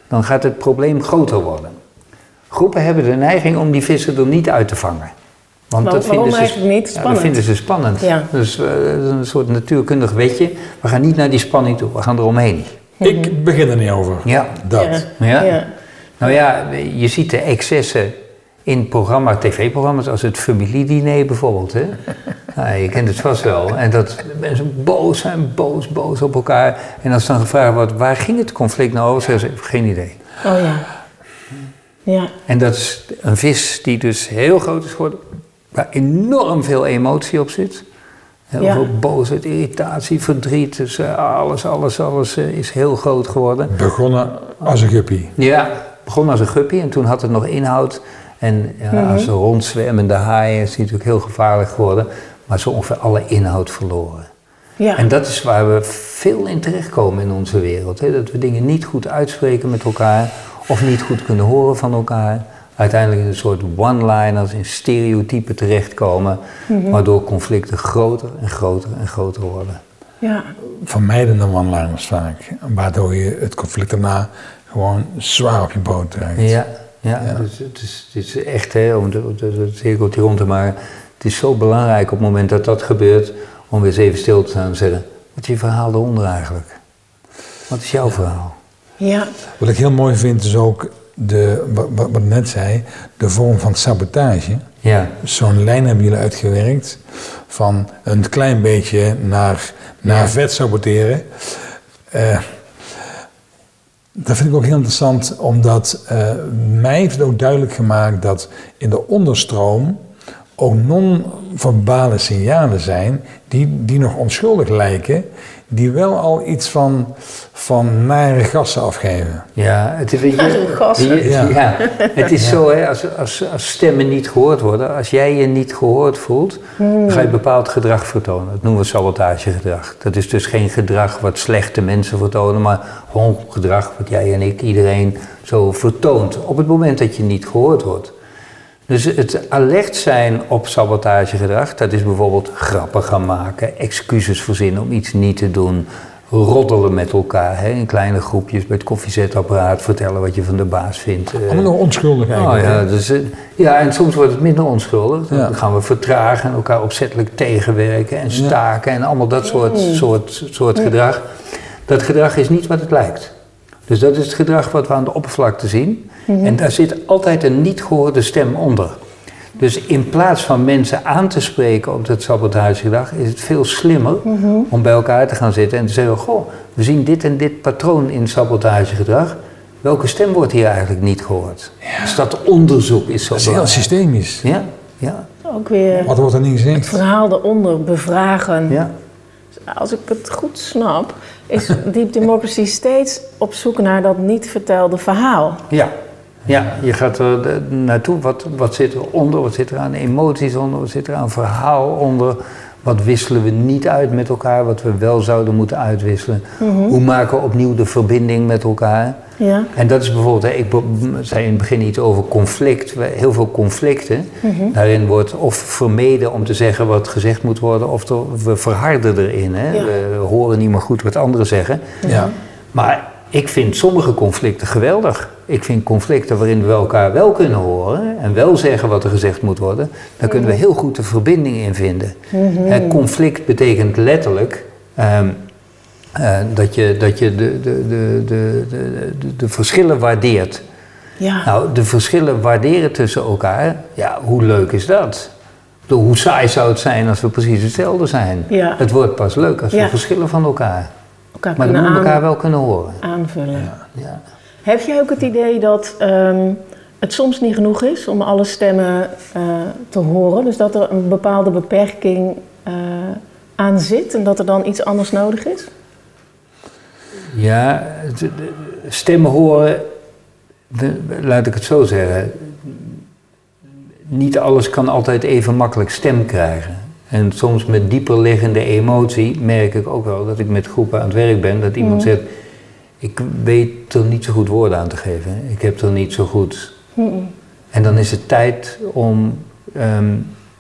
dan gaat het probleem groter worden. Groepen hebben de neiging om die vissen er niet uit te vangen. Want dat waarom vinden ze, niet? Ja, Spannend. dat vinden ze spannend. Ja. Dus eh, dat is een soort natuurkundig wetje. We gaan niet naar die spanning toe, we gaan eromheen. Ik begin er niet over. Ja. Dat. Ja. Ja? Nou ja, je ziet de excessen in programma, tv-programma's als het familiediner bijvoorbeeld. Hè? Nou, je kent het vast wel. En dat mensen boos zijn, boos, boos op elkaar. En als dan gevraagd wordt, waar ging het conflict nou over? Zeggen ze, geen idee. Oh ja. Ja. En dat is een vis die dus heel groot is geworden, waar enorm veel emotie op zit. Heel Ja. veel boosheid, irritatie, verdriet. Dus eh, alles, alles, alles eh, is heel groot geworden. Begonnen als een guppy. Ja, begon als een guppy en toen had het nog inhoud. En ja, als een rondzwemmende haaien is die natuurlijk heel gevaarlijk geworden. Maar zo ongeveer alle inhoud verloren. Ja. En dat is waar we veel in terechtkomen in onze wereld. Hè? Dat we dingen niet goed uitspreken met elkaar of niet goed kunnen horen van elkaar. Uiteindelijk in een soort one-liners, in stereotypen terechtkomen. Waardoor conflicten groter en groter en groter worden. ja. Vermijdende one-liners vaak. Waardoor je het conflict daarna gewoon zwaar op je boot trekt. Ja, ja, Dus het, is, het is echt, hè, om de, de, de cirkeltje rond te maken. Het is zo belangrijk op het moment dat dat gebeurt, om weer eens even stil te staan en zeggen: wat is je verhaal eronder eigenlijk? Wat is jouw verhaal? Ja. Wat ik heel mooi vind is ook, de, wat, wat ik net zei, de vorm van sabotage. Ja. Zo'n lijn hebben jullie uitgewerkt van een klein beetje naar, naar Ja. vet saboteren. Eh, dat vind ik ook heel interessant, omdat eh, mij heeft het ook duidelijk gemaakt dat in de onderstroom ook non-verbale signalen zijn die, die nog onschuldig lijken, die wel al iets van, van nare gassen afgeven. Ja, het is, je, Gassen. je- Ja. ja. het is zo, hè, als, als, als stemmen niet gehoord worden, als jij je niet gehoord voelt, dan ga je bepaald gedrag vertonen. Dat noemen we sabotagegedrag. Dat is dus geen gedrag wat slechte mensen vertonen, maar gewoon gedrag wat jij en ik, iedereen zo vertoont op het moment dat je niet gehoord wordt. Dus het alert zijn op sabotagegedrag, dat is bijvoorbeeld grappen gaan maken, excuses verzinnen om iets niet te doen, roddelen met elkaar, hè, in kleine groepjes bij het koffiezetapparaat vertellen wat je van de baas vindt. eh. Allemaal nog onschuldig Oh eigenlijk. ja, hè? dus, eh, ja, en soms wordt het minder onschuldig. Dan Ja. gaan we vertragen en elkaar opzettelijk tegenwerken en staken en allemaal dat soort, soort, soort gedrag. Dat gedrag is niet wat het lijkt. Dus dat is het gedrag wat we aan de oppervlakte zien. En daar zit altijd een niet gehoorde stem onder. Dus in plaats van mensen aan te spreken op dat sabotagegedrag, is het veel slimmer om bij elkaar te gaan zitten en te zeggen: Goh, we zien dit en dit patroon in sabotagegedrag. Welke stem wordt hier eigenlijk niet gehoord? Dus dat onderzoek is zo Dat is heel systemisch. Ja, ja, Ook weer Wat wordt er niet het gezegd? verhaal eronder bevragen. ja. Als ik het goed snap, is Deep Democracy steeds op zoek naar dat niet vertelde verhaal. Ja, ja je gaat er de- naartoe. Wat, wat zit er onder? Wat zit er aan emoties onder? Wat zit er aan verhaal onder? Wat wisselen we niet uit met elkaar, wat we wel zouden moeten uitwisselen? Hoe maken we opnieuw de verbinding met elkaar? Ja. En dat is bijvoorbeeld, ik zei in het begin iets over conflict. Heel veel conflicten. Daarin wordt of vermeden om te zeggen wat gezegd moet worden, of we verharden erin. Hè? Ja. We horen niet meer goed wat anderen zeggen. Ja. Maar ik vind sommige conflicten geweldig. Ik vind conflicten waarin we elkaar wel kunnen horen en wel zeggen wat er gezegd moet worden, daar kunnen we heel goed de verbinding in vinden. Hè, conflict betekent letterlijk ehm, eh, dat je, dat je de, de, de, de, de, de, verschillen waardeert. Ja. Nou, de verschillen waarderen tussen elkaar, ja, hoe leuk is dat? Hoe saai zou het zijn als we precies hetzelfde zijn? Ja. Het wordt pas leuk als we verschillen van elkaar. Elkaar Maar kunnen moeten we elkaar wel kunnen horen. aanvullen. Ja. Heb jij ook het idee dat ehm, het soms niet genoeg is om alle stemmen eh, te horen? Dus dat er een bepaalde beperking eh, aan zit en dat er dan iets anders nodig is? Ja, het- de- de- stemmen horen, de- laat ik het zo zeggen. Niet alles kan altijd even makkelijk stem krijgen. En soms met dieper liggende emotie merk ik ook wel dat ik met groepen aan het werk ben. Dat iemand zegt, ik weet er niet zo goed woorden aan te geven. Ik heb er niet zo goed... En dan is het tijd om ehm,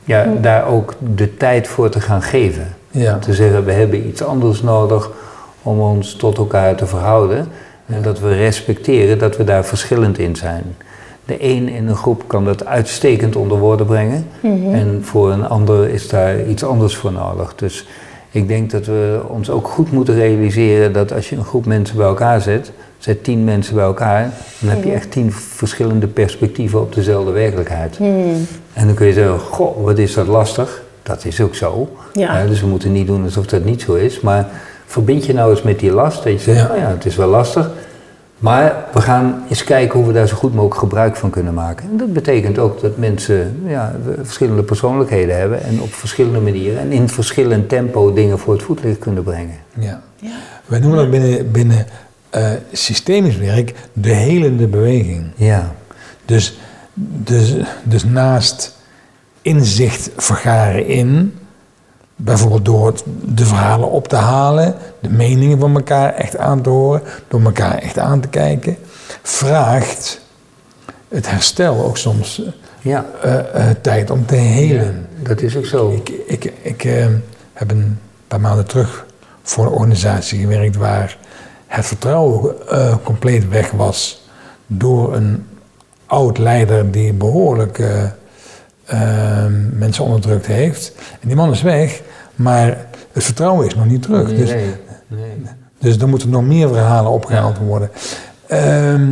ja, daar ook de tijd voor te gaan geven. Ja. Te zeggen, we hebben iets anders nodig om ons tot elkaar te verhouden. En dat we respecteren dat we daar verschillend in zijn. De een in een groep kan dat uitstekend onder woorden brengen. En voor een ander is daar iets anders voor nodig. Dus ik denk dat we ons ook goed moeten realiseren dat als je een groep mensen bij elkaar zet, zet tien mensen bij elkaar, dan heb je echt tien verschillende perspectieven op dezelfde werkelijkheid. En dan kun je zeggen, goh, wat is dat lastig. Dat is ook zo. Ja. dus we moeten niet doen alsof dat niet zo is. Maar verbind je nou eens met die last. Dat je zegt, Ja. nou ja, het is wel lastig. Maar we gaan eens kijken hoe we daar zo goed mogelijk gebruik van kunnen maken. En dat betekent ook dat mensen ja, verschillende persoonlijkheden hebben. En op verschillende manieren en in verschillend tempo dingen voor het voetlicht kunnen brengen. Ja. Wij noemen dat binnen, binnen eh, systemisch werk de helende beweging. Ja, Dus, dus, dus naast inzicht vergaren in, bijvoorbeeld door de verhalen op te halen, de meningen van elkaar echt aan te horen, door elkaar echt aan te kijken, vraagt het herstel ook soms ja eh, eh, tijd om te helen. dat is ook zo. Ik, ik, ik eh, heb een paar maanden terug voor een organisatie gewerkt waar het vertrouwen eh, compleet weg was door een oud leider die behoorlijk eh, eh, mensen onderdrukt heeft. En die man is weg, maar het vertrouwen is nog niet terug. Dus, Nee, nee. dus er moeten nog meer verhalen opgehaald worden. Ehm,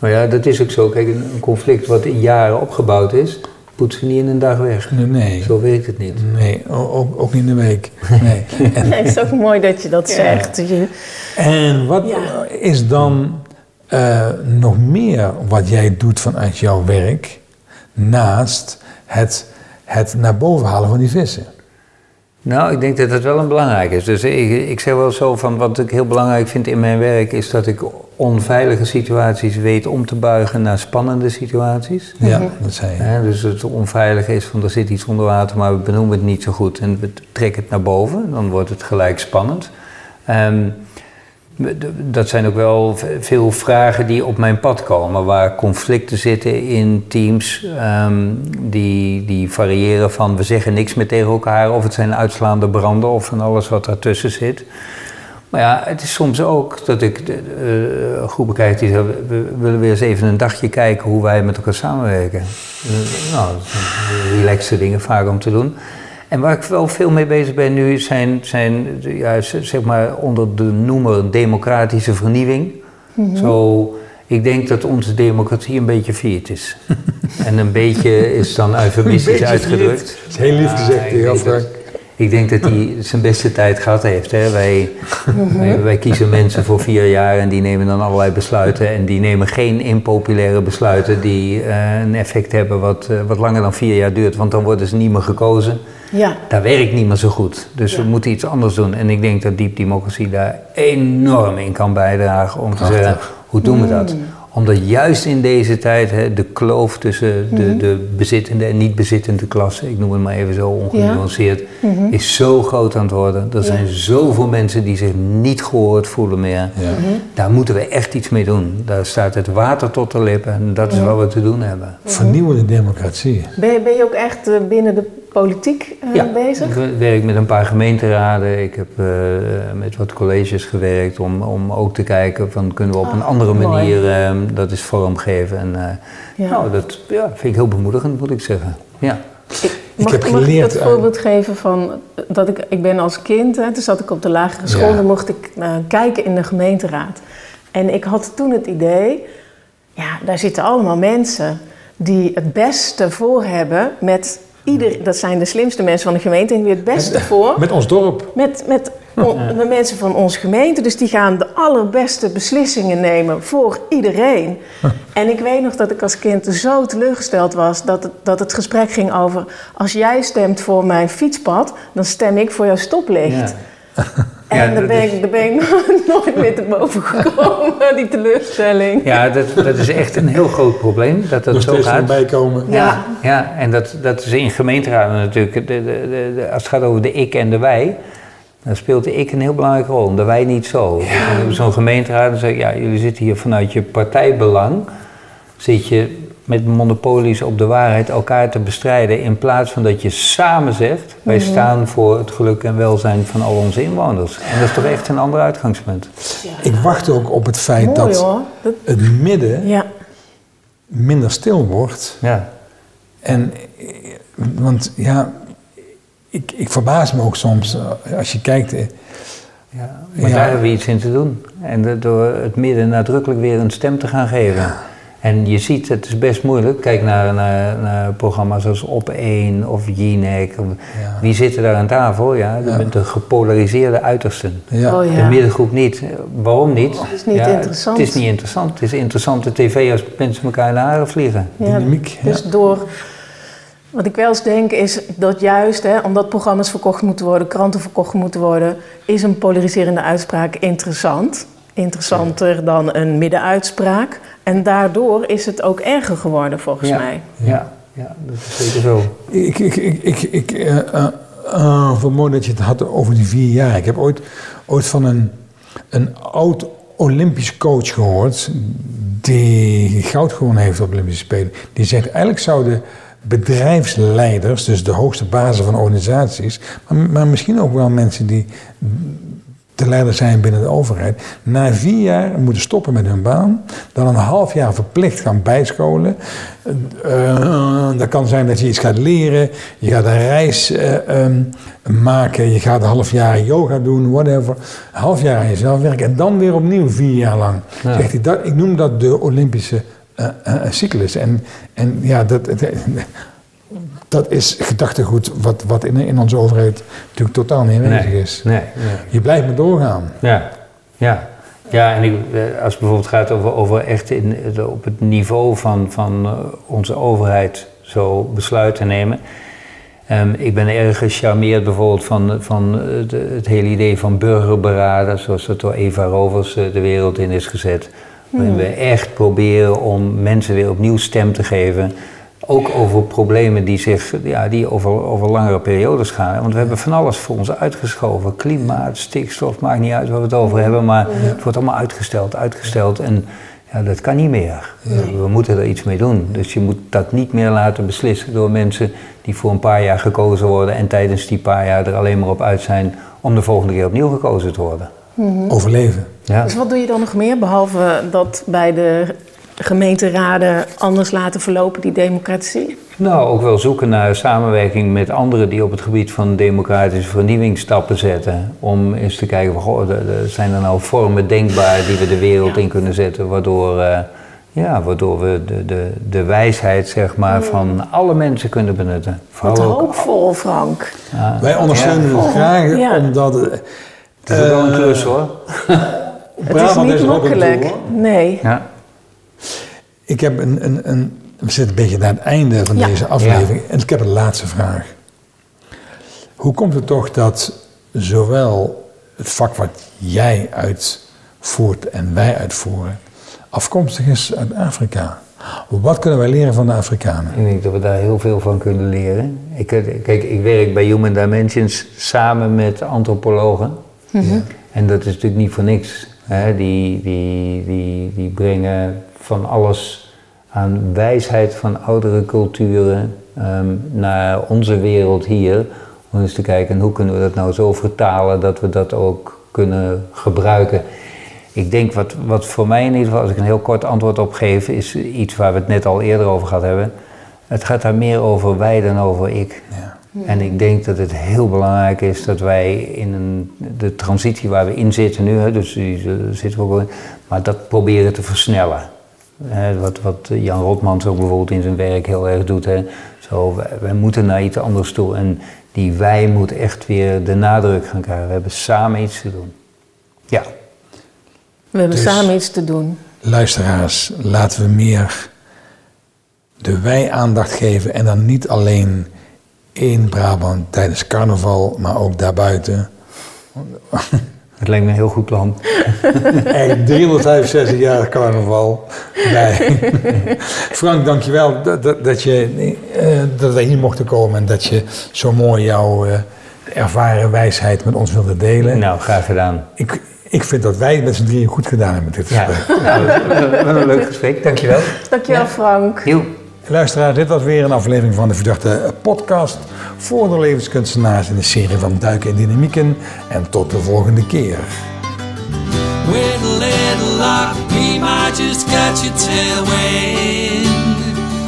Nou ja, dat is ook zo. Kijk, een een conflict wat in jaren opgebouwd is, poetsen ze niet in een dag weg. Nee. Zo werkt het niet. Nee, ook, ook niet in de week. Nee. En, Nee, het is ook mooi dat je dat zegt. Je- en wat Ja. is dan eh, nog meer wat jij doet vanuit jouw werk, naast het, het naar boven halen van die vissen? Nou, ik denk dat dat wel een belangrijk is. Dus ik, ik zeg wel zo van wat ik heel belangrijk vind in mijn werk is dat ik onveilige situaties weet om te buigen naar spannende situaties. Ja, dat zei je. Hè, dus het onveilige is van er zit iets onder water, maar we benoemen het niet zo goed en we trekken het naar boven, dan wordt het gelijk spannend. Ehm, d- dat zijn ook wel veel vragen die op mijn pad komen, waar conflicten zitten in teams ehm, die, die variëren van we zeggen niks meer tegen elkaar of het zijn uitslaande branden of van alles wat daartussen zit. Maar ja, het is soms ook dat ik eh, groepen kijk die zeggen, we, willen weer eens even een dagje kijken hoe wij met elkaar samenwerken. Eh, nou, dat zijn relaxe dingen vaak om te doen. En waar ik wel veel mee bezig ben nu zijn, zijn ja, zeg maar onder de noemer democratische vernieuwing. Zo, ik denk dat onze democratie een beetje failliet is. en een beetje is dan eufemistisch uitgedrukt. Dat is heel lief gezegd, ik heel denk dat- Ik denk dat hij zijn beste tijd gehad heeft. Hè. Wij, wij, wij kiezen mensen voor vier jaar en die nemen dan allerlei besluiten. En die nemen geen impopulaire besluiten die eh, een effect hebben wat, eh, wat langer dan vier jaar duurt. Want dan worden ze niet meer gekozen. Ja, Dat werkt niet meer zo goed. Dus we moeten iets anders doen. En ik denk dat diep democratie daar enorm in kan bijdragen om te zeggen, hoe doen we dat? Omdat juist in deze tijd hè, de kloof tussen de, de bezittende en niet bezittende klasse, ik noem het maar even zo ongenuanceerd, is zo groot aan het worden. Er zijn zoveel mensen die zich niet gehoord voelen meer. Ja. Daar moeten we echt iets mee doen. Daar staat het water tot de lippen en dat is wat we te doen hebben. Vernieuwende democratie. ben je, ben je ook echt eh, binnen de politiek eh, bezig? Ik werk met een paar gemeenteraden. Ik heb eh, met wat colleges gewerkt om, om ook te kijken van kunnen we op een Ah, andere mooi. manier eh, dat is vormgeven. En eh, Ja. nou, dat ja, vind ik heel bemoedigend moet ik zeggen. Ja. Mag, heb mag geleerd ik het voorbeeld geven van dat ik, ik ben als kind, hè, toen zat ik op de lagere school, Ja. dan mocht ik eh, kijken in de gemeenteraad. En ik had toen het idee, ja, daar zitten allemaal mensen die het beste voor hebben met ieder, dat zijn de slimste mensen van de gemeente, en die hebben het beste voor Met ons dorp. met, met on- mensen van onze gemeente. Dus die gaan de allerbeste beslissingen nemen voor iedereen. En ik weet nog dat ik als kind zo teleurgesteld was dat het, dat het gesprek ging over... als jij stemt voor mijn fietspad, dan stem ik voor jouw stoplicht. En Ja, daar ben, is- ik, ben ik nooit meer te boven gekomen, die teleurstelling. Ja, dat, dat is echt een heel groot probleem dat dat Nog zo gaat. bijkomen. Ja. Ja, en dat, dat is in gemeenteraden natuurlijk. De, de, de, de- als het gaat over de ik en de wij, dan speelt de ik een heel belangrijke rol. en De wij niet zo. Dan zo'n gemeenteraad en zeggen, ja, jullie zitten hier vanuit je partijbelang. Zit je met monopolies op de waarheid elkaar te bestrijden. In plaats van dat je samen zegt, wij Mhm. staan voor het geluk en welzijn van al onze inwoners. En dat is toch echt een ander uitgangspunt. Ik wacht ook op het feit Mooi dat het midden ja. minder stil wordt. Ja. En, want ja, ik, ik verbaas me ook soms eh, als je kijkt. eh, Ja, maar Ja. daar hebben we iets in te doen. En dat door het midden nadrukkelijk weer een stem te gaan geven. En je ziet, het is best moeilijk. Kijk naar, naar, naar programma's als Op1 of Jinek. Of- Ja. Wie zitten daar aan tafel? Ja, de, Ja. met de gepolariseerde uitersten. Ja. Oh De ja. middengroep niet. Waarom niet? Het is niet Ja, interessant. Het is niet interessant. Het is interessante tv als mensen elkaar in de haren vliegen. Ja, Dynamiek, Dus ja. door. Wat ik wel eens denk is dat juist, hè, omdat programma's verkocht moeten worden, kranten verkocht moeten worden, is een polariserende uitspraak interessant. Interessanter dan een middenuitspraak. En daardoor is het ook erger geworden, volgens Ja. mij. Ja, ja, dat is zeker zo. Ik, ik, ik, ik, ik eh, eh, eh, wat mooi dat je het had over die vier jaar. Ik heb ooit, ooit van een, een oud Olympisch coach gehoord. die goud gewonnen heeft op Olympische Spelen. Die zegt eigenlijk zouden bedrijfsleiders, dus de hoogste bazen van organisaties. maar, maar misschien ook wel mensen die de leider zijn binnen de overheid, na vier jaar moeten stoppen met hun baan, dan een half jaar verplicht gaan bijscholen. Eh, dat kan zijn dat je iets gaat leren, je gaat een reis eh, ehm, maken, je gaat een half jaar yoga doen, whatever. Een half jaar aan jezelf werken en dan weer opnieuw vier jaar lang. Ja. Zegt hij, dat, ik noem dat de Olympische eh, eh, cyclus. En, en ja, dat, dat is gedachtegoed wat, wat in, in onze overheid natuurlijk totaal niet aanwezig Nee, is. nee, nee. Je blijft maar doorgaan. Ja, ja. Ja, en ik, eh, als het bijvoorbeeld gaat over, over echt in, op het niveau van, van eh, onze overheid zo besluiten nemen. Ehm, ik ben erg gecharmeerd bijvoorbeeld van, van eh, de- het hele idee van burgerberaden, zoals dat door Eva Rovers de wereld in is gezet. Waarin we echt proberen om mensen weer opnieuw stem te geven. Ook over problemen die, zich, ja, die over, over langere periodes gaan. Want we hebben van alles voor ons uitgeschoven. Klimaat, stikstof, maakt niet uit waar we het over hebben. Maar het wordt allemaal uitgesteld, uitgesteld. En ja, dat kan niet meer. We moeten er iets mee doen. Dus je moet dat niet meer laten beslissen door mensen die voor een paar jaar gekozen worden. En tijdens die paar jaar er alleen maar op uit zijn om de volgende keer opnieuw gekozen te worden. Overleven. Ja. Dus wat doe je dan nog meer, behalve dat bij de gemeenteraden anders laten verlopen, die democratie? Nou, ook wel zoeken naar samenwerking met anderen die op het gebied van democratische vernieuwing stappen zetten. Om eens te kijken, van, goh, zijn er nou vormen denkbaar die we de wereld in kunnen zetten, waardoor, eh, ja, waardoor we de, de, de wijsheid zeg maar, van alle mensen kunnen benutten. Wat Vooral ook- hoopvol, Frank. Ja. Wij ondersteunen Ja. het graag, Ja. omdat... Het is ook wel een eh, klus hoor. Het is niet makkelijk. hoor. Nee. Ja. Ik heb een, een, een... We zitten een beetje naar het einde van Ja. deze aflevering. En ik heb een laatste vraag. Hoe komt het toch dat zowel het vak wat jij uitvoert en wij uitvoeren... afkomstig is uit Afrika? Wat kunnen wij leren van de Afrikanen? Ik denk dat we daar heel veel van kunnen leren. Ik, eh, kijk, ik werk bij Human Dimensions samen met antropologen. En dat is natuurlijk niet voor niks. Hè. Die, die, die, die brengen van alles aan wijsheid van oudere culturen ehm, naar onze wereld hier. Om eens te kijken hoe kunnen we dat nou zo vertalen dat we dat ook kunnen gebruiken. Ik denk wat, wat voor mij in ieder geval, als ik een heel kort antwoord op geef, is iets waar we het net al eerder over gehad hebben. Het gaat daar meer over wij dan over ik. Ja. En ik denk dat het heel belangrijk is dat wij in een, de transitie waar we in zitten nu, hè, dus die eh, zitten we ook wel in, maar dat proberen te versnellen. Hè, wat, wat Jan Rotmans ook bijvoorbeeld in zijn werk heel erg doet. Hè. Zo, wij, wij moeten naar iets anders toe en die wij moet echt weer de nadruk gaan krijgen. We hebben samen iets te doen. Ja. We hebben Dus- samen iets te doen. Luisteraars, laten we meer de wij-aandacht geven. En dan niet alleen in Brabant tijdens carnaval, maar ook daarbuiten. Het lijkt me een heel goed plan. Eigenlijk 365 jaar carnaval bij. Frank, dankjewel dat, dat, dat, je, eh, dat wij hier mochten komen en dat je zo mooi jouw eh, ervaren wijsheid met ons wilde delen. Nou, graag gedaan. Ik, ik vind dat wij het met z'n drieën goed gedaan hebben met dit Ja, gesprek. nou, wat een leuk gesprek. Dankjewel. Dankjewel, Frank. Joep. Luisteraars, dit was weer een aflevering van de Verdachte Podcast voor de levenskunstenaars in de serie van Duiken in Dynamieken. En tot de volgende keer.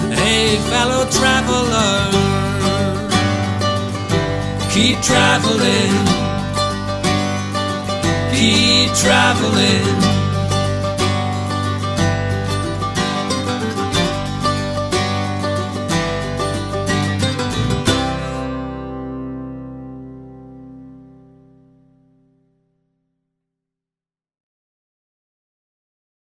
Hey, fellow traveler, keep traveling.